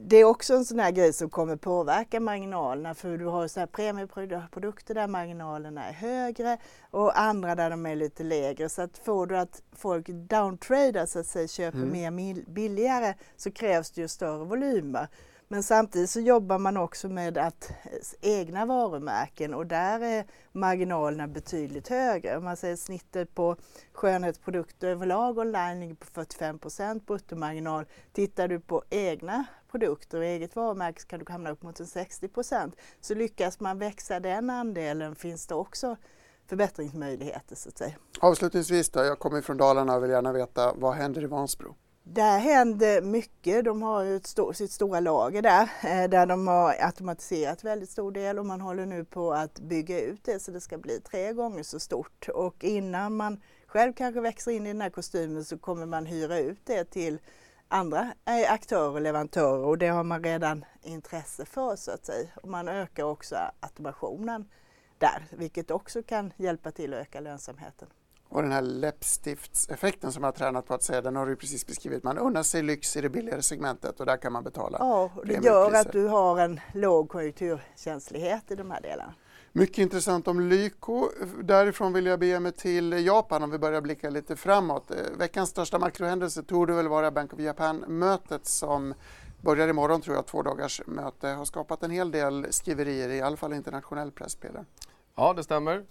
det är också en sån här grej som kommer påverka marginalerna för du har så här premieprodukter där marginalerna är högre och andra där de är lite lägre. Så att får du att folk downtradar så att säga, köper mer mil- billigare så krävs det ju större volymer. Men samtidigt så jobbar man också med att eh, egna varumärken och där är marginalerna betydligt högre. Om man säger snittet på skönhetsprodukter överlag online ligger på 45% bruttomarginal. Tittar du på egna produkter och eget varumärke så kan du hamna upp mot en 60% Så lyckas man växa den andelen finns det också förbättringsmöjligheter så att säga. avslutningsvis då, jag kommer från Dalarna och vill gärna veta vad händer i Vansbro? Där händer mycket. De har ju st sitt stora lager där, eh, där de har automatiserat väldigt stor del och man håller nu på att bygga ut det så det ska bli tre gånger så stort. Och innan man själv kanske växer in i den här kostymen så kommer man hyra ut det till andra eh, aktörer och leverantörer och det har man redan intresse för så att säga. Och man ökar också automationen där, vilket också kan hjälpa till att öka lönsamheten. Och den här läppstiftseffekten som jag har tränat på att säga, den har du precis beskrivit. Man unnar sig lyx i det billigare segmentet och där kan man betala. Ja, det gör att du har en låg konjunkturkänslighet i de här delarna. Mycket intressant om Lyko. Därifrån vill jag bege mig till Japan om vi börjar blicka lite framåt. Eh, veckans största makrohändelse torde väl vara Bank of Japan-mötet som börjar imorgon tror jag, två dagars möte. Har skapat en hel del skriverier, i alla fall internationell press, Peder. Ja, det stämmer.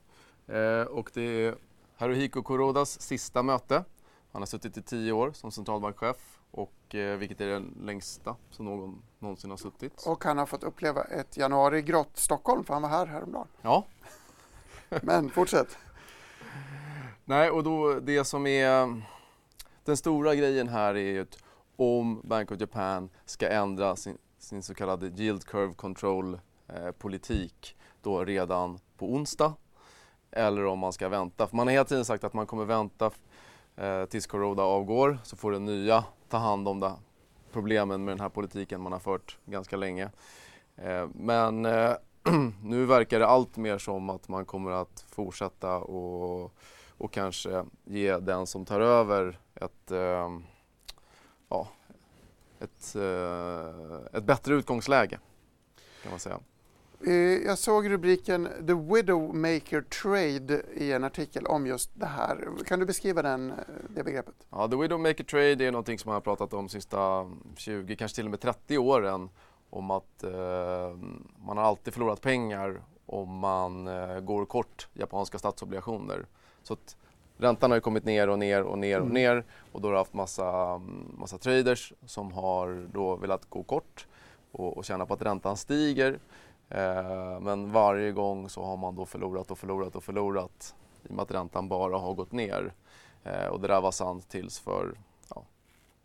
Eh, och det är Haruhiko Kurodas sista möte. Han har suttit i tio år som centralbankchef och eh, vilket är det längsta som någon någonsin har suttit. Och han har fått uppleva ett januari-grått Stockholm för han var här häromdagen. Ja. Men fortsätt. Nej, och då det som är den stora grejen här är ju att om Bank of Japan ska ändra sin, sin så kallade yield curve control eh, politik då redan på onsdag eller om man ska vänta. För man har hela tiden sagt att man kommer vänta eh, tills Corona avgår så får den nya ta hand om det, problemen med den här politiken man har fört ganska länge. Eh, men eh, nu verkar det allt mer som att man kommer att fortsätta och, och kanske ge den som tar över ett, eh, ja, ett, eh, ett bättre utgångsläge kan man säga. Eh, jag såg rubriken The Widowmaker Trade i en artikel om just det här. Kan du beskriva den, eh, det begreppet? Ja, The Widowmaker Trade är någonting som man har pratat om de sista 20, kanske till och med 30 åren. Om att eh, man har alltid förlorat pengar om man eh, går kort japanska statsobligationer. Så att räntan har ju kommit ner och ner och ner och mm. ner och då har du haft massa, massa traders som har då velat gå kort och, och tjäna på att räntan stiger. Eh, men varje gång så har man då förlorat och förlorat och förlorat i och med att räntan bara har gått ner. Eh, och det där var sant tills för ja,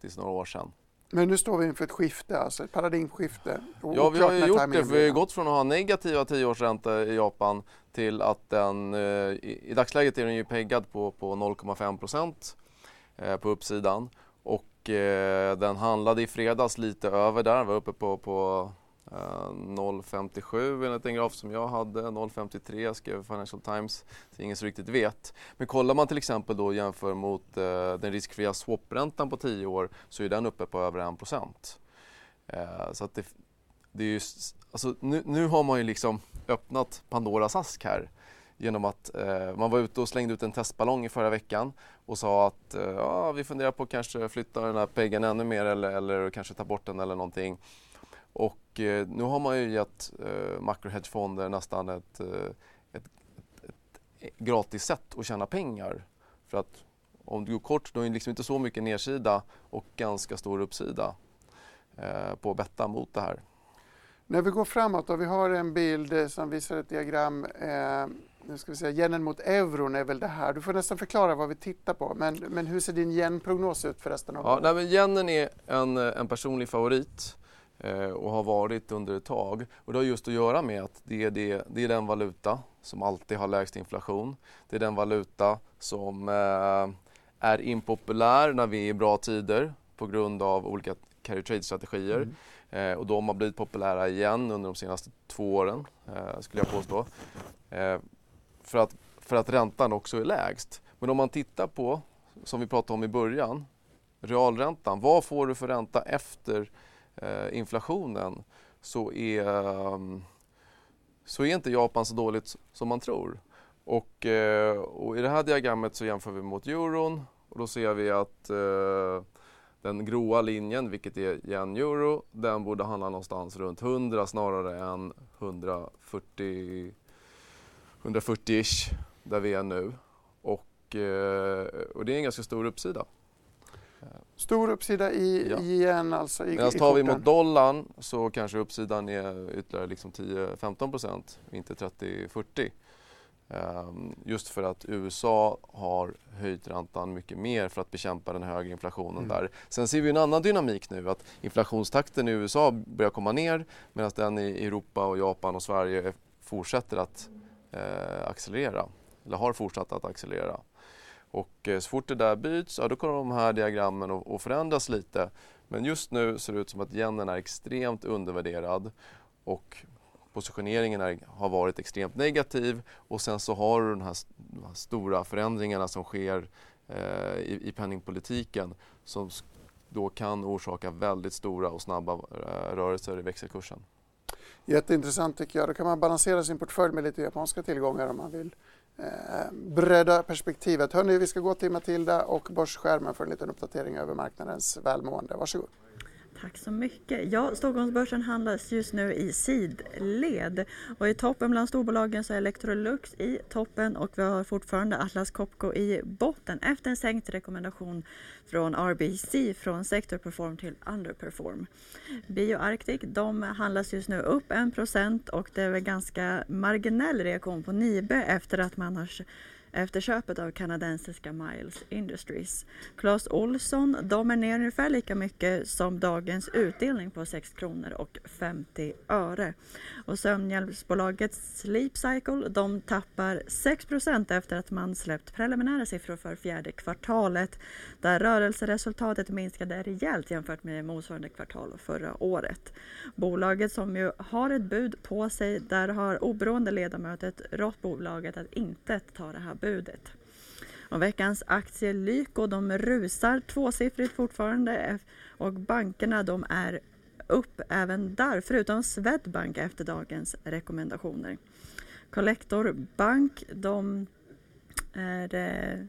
tills några år sedan. Men nu står vi inför ett skifte, alltså ett paradigmskifte. Ja, vi har ju gjort det. Vi har gått från att ha negativa tioårsräntor i Japan till att den, eh, i, dagsläget är den ju peggad på, på 0,5 procent på uppsidan. Och eh, den handlade i fredags lite över där, var uppe på, på Eh, 0,57 enligt en graf som jag hade, 0,53 skrev Financial Times, så ingen som riktigt vet. Men kollar man till exempel då jämför mot eh, den riskfria swapräntan på 10 år så är den uppe på över 1 eh, Så att det, det är ju, alltså nu, nu har man ju liksom öppnat Pandoras ask här genom att eh, man var ute och slängde ut en testballong i förra veckan och sa att eh, ja, vi funderar på att kanske flytta den här peggen ännu mer eller, eller kanske ta bort den eller någonting. Och eh, nu har man ju gett eh, makrohedgefonder nästan ett, eh, ett, ett, ett, gratis sätt att tjäna pengar. För att om du går kort då är det liksom inte så mycket nedsida och ganska stor uppsida eh, på att betta mot det här. När vi går framåt och vi har en bild eh, som visar ett diagram eh, nu ska vi säga, yenen mot euron är väl det här. Du får nästan förklara vad vi tittar på. Men, men hur ser din yen-prognos ut för resten av ja, året? Nej, yenen är en, en personlig favorit. Eh, och har varit under ett tag. Och det har just att göra med att det är, det, det är den valuta som alltid har lägst inflation. Det är den valuta som eh, är impopulär när vi är i bra tider på grund av olika carry trade-strategier. Mm. Eh, och de har blivit populära igen under de senaste två åren, eh, skulle jag påstå. Eh, för, att, för att räntan också är lägst. Men om man tittar på, som vi pratade om i början, realräntan. Vad får du för ränta efter Eh, inflationen så är, ehm, så är inte Japan så dåligt som man tror. Och, eh, och I det här diagrammet så jämför vi mot euron och då ser vi att eh, den gråa linjen, vilket är yen-euro, den borde handla någonstans runt 100 snarare än 140 140-ish där vi är nu. Och, eh, och det är en ganska stor uppsida. Stor uppsida i ja. yen alltså? Medan tar vi mot dollarn så kanske uppsidan är ytterligare liksom 10-15 procent, inte 30-40. Ehm, just för att USA har höjt räntan mycket mer för att bekämpa den högre inflationen mm. där. Sen ser vi en annan dynamik nu att inflationstakten i USA börjar komma ner medan den i Europa och Japan och Sverige fortsätter att eh, accelerera eller har fortsatt att accelerera. Och eh, så fort det där byts, ja, då kommer de här diagrammen att förändras lite. Men just nu ser det ut som att yenen är extremt undervärderad och positioneringen är, har varit extremt negativ och sen så har du de här, de här stora förändringarna som sker eh, i, i penningpolitiken som då kan orsaka väldigt stora och snabba eh, rörelser i växelkursen. Jätteintressant tycker jag. Då kan man balansera sin portfölj med lite japanska tillgångar om man vill eh, bredda perspektivet. Hörni, vi ska gå till Matilda och Börsskärmen för en liten uppdatering över marknadens välmående. Varsågod. Tack så mycket. Ja, Stockholmsbörsen handlas just nu i sidled och i toppen bland storbolagen så är Electrolux i toppen och vi har fortfarande Atlas Copco i botten efter en sänkt rekommendation från RBC från Sector Perform till Underperform. BioArctic de handlas just nu upp 1% och det är väl ganska marginell reaktion på Nibe efter att man har efter köpet av kanadensiska Miles Industries. Clas Olsson, de är ner ungefär lika mycket som dagens utdelning på 6 kronor och 50 öre. Och sömnhjälpsbolaget Sleep Cycle, de tappar 6% efter att man släppt preliminära siffror för fjärde kvartalet där rörelseresultatet minskade rejält jämfört med motsvarande kvartal förra året. Bolaget som ju har ett bud på sig, där har oberoende ledamöter rått bolaget att inte ta det här budet. Och veckans aktie Lyko de rusar tvåsiffrigt fortfarande och bankerna de är upp även där, förutom Swedbank efter dagens rekommendationer. Collector Bank de är eh,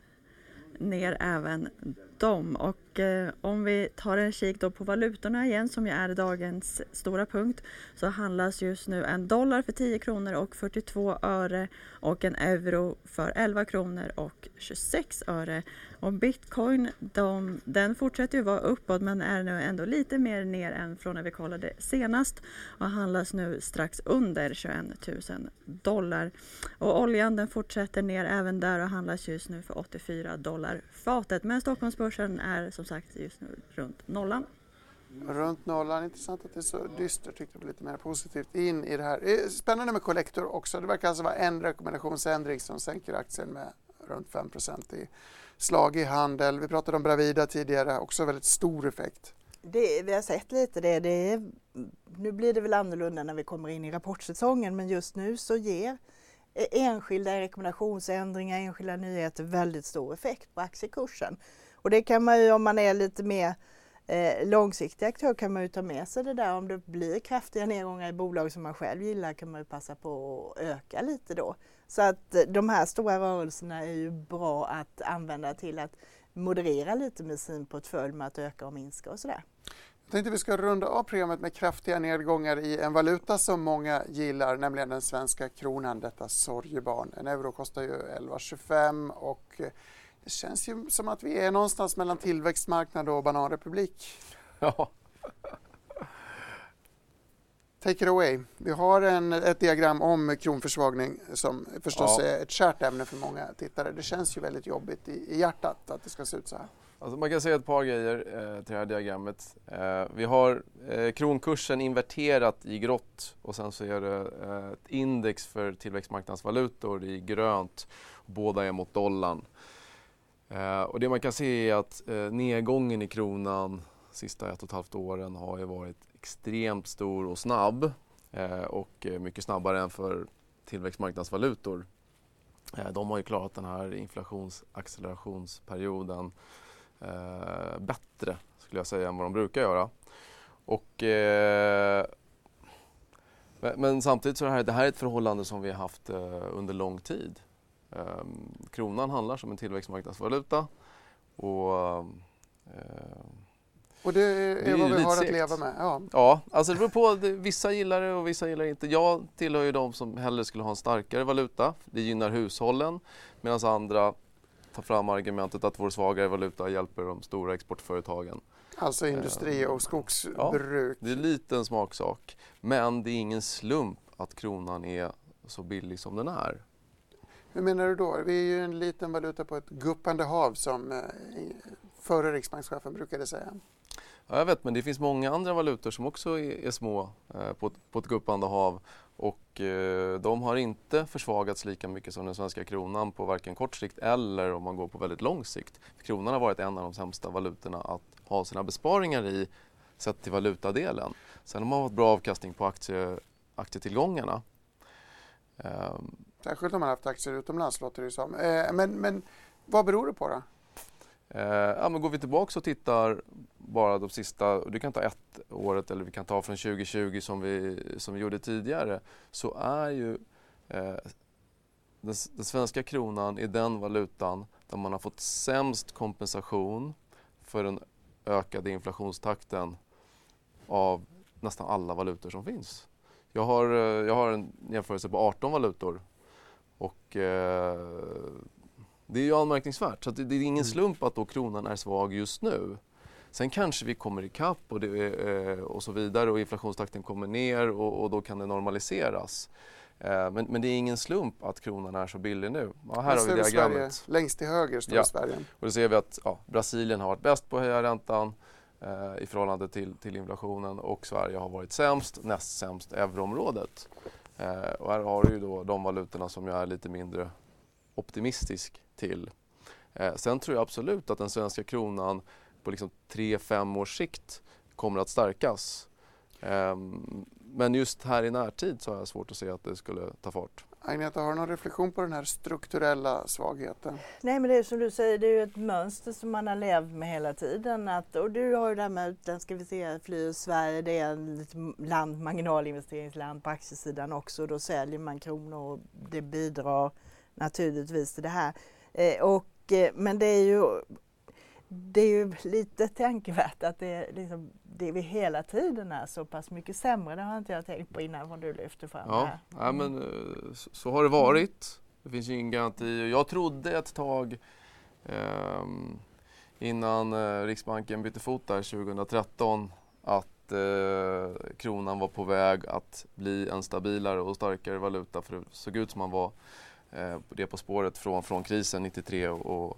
ner även dem. Och eh, om vi tar en kik då på valutorna igen som ju är dagens stora punkt så handlas just nu en dollar för 10 kronor och 42 öre och en euro för 11 kronor och 26 öre. Och bitcoin de, den fortsätter ju vara uppåt men är nu ändå lite mer ner än från när vi kollade senast och handlas nu strax under 21 000 dollar. Och oljan den fortsätter ner även där och handlas just nu för 84 dollar fatet. Men Stockholmsbörsen är som sagt just nu runt nollan. Runt nollan, intressant att det är så dystert, tyckte jag lite mer positivt in i det här. Eh, spännande med Collector också, det verkar alltså vara en rekommendationsändring som sänker aktien med runt 5 i slag i handel. Vi pratade om Bravida tidigare, också väldigt stor effekt. Det, vi har sett lite det. det är, nu blir det väl annorlunda när vi kommer in i rapportsäsongen men just nu så ger eh, enskilda rekommendationsändringar, enskilda nyheter väldigt stor effekt på aktiekursen. Och det kan man ju om man är lite mer eh, långsiktig aktör kan man ju ta med sig det där. Om det blir kraftiga nedgångar i bolag som man själv gillar kan man ju passa på att öka lite då. Så att eh, de här stora rörelserna är ju bra att använda till att moderera lite med sin portfölj med att öka och minska och sådär. Jag tänkte vi ska runda av programmet med kraftiga nedgångar i en valuta som många gillar, nämligen den svenska kronan, detta sorgebarn. En euro kostar ju 11,25 och eh, det känns ju som att vi är någonstans mellan tillväxtmarknad och bananrepublik. Ja. Take it away. Vi har en, ett diagram om kronförsvagning som förstås ja. är ett kärt ämne för många tittare. Det känns ju väldigt jobbigt i, i hjärtat att det ska se ut så här. Alltså man kan säga ett par grejer eh, till det här diagrammet. Eh, vi har eh, kronkursen inverterat i grått och sen så är det eh, ett index för tillväxtmarknadsvalutor i grönt. Båda är mot dollarn. Eh, och det man kan se är att eh, nedgången i kronan sista ett och ett halvt åren har ju varit extremt stor och snabb eh, och eh, mycket snabbare än för tillväxtmarknadsvalutor. Eh, de har ju klarat den här inflationsaccelerationsperioden bättre skulle jag säga än vad de brukar göra. Och, men samtidigt så är det här, det här är ett förhållande som vi har haft under lång tid. Ehm, kronan handlar som en tillväxtmarknadsvaluta och och det är, det är vad vi har att leva med. Ja. ja, alltså det beror på. Vissa gillar det och vissa gillar det inte. Jag tillhör ju de som hellre skulle ha en starkare valuta. Det gynnar hushållen medan andra ta fram argumentet att vår svagare valuta hjälper de stora exportföretagen. Alltså industri och skogsbruk. Ja, det är lite en smaksak. Men det är ingen slump att kronan är så billig som den är. Hur menar du då? Vi är ju en liten valuta på ett guppande hav som eh, förre riksbankschefen brukade säga. Ja, jag vet, men det finns många andra valutor som också är, är små eh, på, på ett guppande hav och eh, de har inte försvagats lika mycket som den svenska kronan på varken kort sikt eller om man går på väldigt lång sikt. Kronan har varit en av de sämsta valutorna att ha sina besparingar i sett till valutadelen. Sen har man haft bra avkastning på aktie, aktietillgångarna. Eh, Särskilt om man haft aktier utomlands låter det som. Eh, men, men vad beror det på då? Eh, ja, men går vi tillbaka och tittar bara de sista, du kan ta ett året eller vi kan ta från 2020 som vi, som vi gjorde tidigare, så är ju eh, den, den, svenska kronan i den valutan där man har fått sämst kompensation för den ökade inflationstakten av nästan alla valutor som finns. Jag har, eh, jag har en jämförelse på 18 valutor och eh, det är ju anmärkningsvärt. Så det, det, är ingen mm. slump att då kronan är svag just nu. Sen kanske vi kommer ikapp och, det, eh, och så vidare och inflationstakten kommer ner och, och då kan det normaliseras. Eh, men, men, det är ingen slump att kronan är så billig nu. Ja, här har vi diagrammet. Sverige, längst till höger står ja. Sverige. Och då ser vi att ja, Brasilien har varit bäst på att höja räntan eh, i förhållande till, till inflationen och Sverige har varit sämst, näst sämst euroområdet. Eh, och här har du ju då de valutorna som jag är lite mindre optimistisk till. Eh, sen tror jag absolut att den svenska kronan på liksom 3-5 års sikt kommer att stärkas. Eh, men just här i närtid så har jag svårt att se att det skulle ta fart. Agneta, har du någon reflektion på den här strukturella svagheten? Nej, men det är som du säger, det är ju ett mönster som man har levt med hela tiden. Att, och du har ju det här med utländska investerare flyr Sverige, det är ett land, marginalinvesteringsland på aktiesidan också. Då säljer man kronor och det bidrar naturligtvis till det här. Eh, och, eh, men det är ju det är ju lite tänkvärt att det, liksom, det vi hela tiden är så pass mycket sämre. Det har inte jag tänkt på innan vad du lyfte fram ja, här. Ja, men eh, så har det varit. Det finns ju ingen garanti. Jag trodde ett tag eh, innan eh, Riksbanken bytte fot där 2013 att eh, kronan var på väg att bli en stabilare och starkare valuta för det såg ut som man var eh, det på spåret från, från krisen 93 och,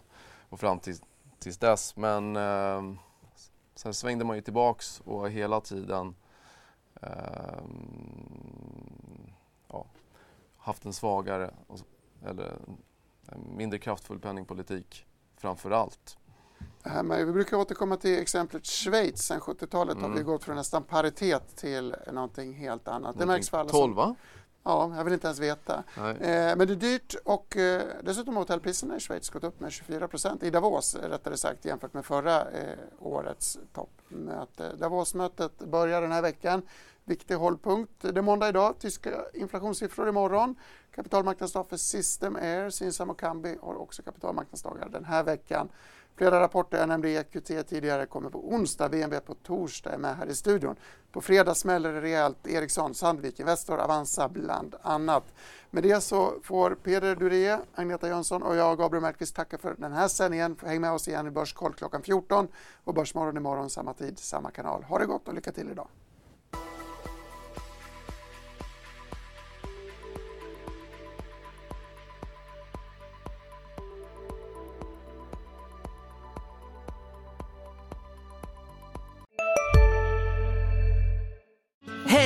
och fram till tills dess. Men eh, sen svängde man ju tillbaks och hela tiden eh, ja, haft en svagare eller en mindre kraftfull penningpolitik framför allt. Vi brukar återkomma till exemplet Schweiz. Sen 70-talet mm. har vi gått från nästan paritet till någonting helt annat. Någonting det märks för alla 12 va? Ja, jag vill inte ens veta. Eh, men det är dyrt och eh, dessutom har hotellpriserna i Schweiz gått upp med 24 procent i Davos rättare sagt jämfört med förra eh, årets toppmöte. Davosmötet börjar den här veckan. Viktig hållpunkt. Det är måndag idag, tyska inflationssiffror imorgon. Kapitalmarknadsdag för System Air, Synsam och Kambi har också kapitalmarknadsdagar den här veckan. Flera rapporter, jag nämnde EQT tidigare, kommer på onsdag. VNB på torsdag är med här i studion. På fredag smäller det rejält. Ericsson, Sandvik, Investor, Avanza bland annat. Med det så får Peder Duré, Agneta Jönsson och jag, Gabriel Mellqvist, tacka för den här sändningen. Häng med oss igen i Börskoll klockan 14 och Börsmorgon imorgon samma tid, samma kanal. Ha det gott och lycka till idag.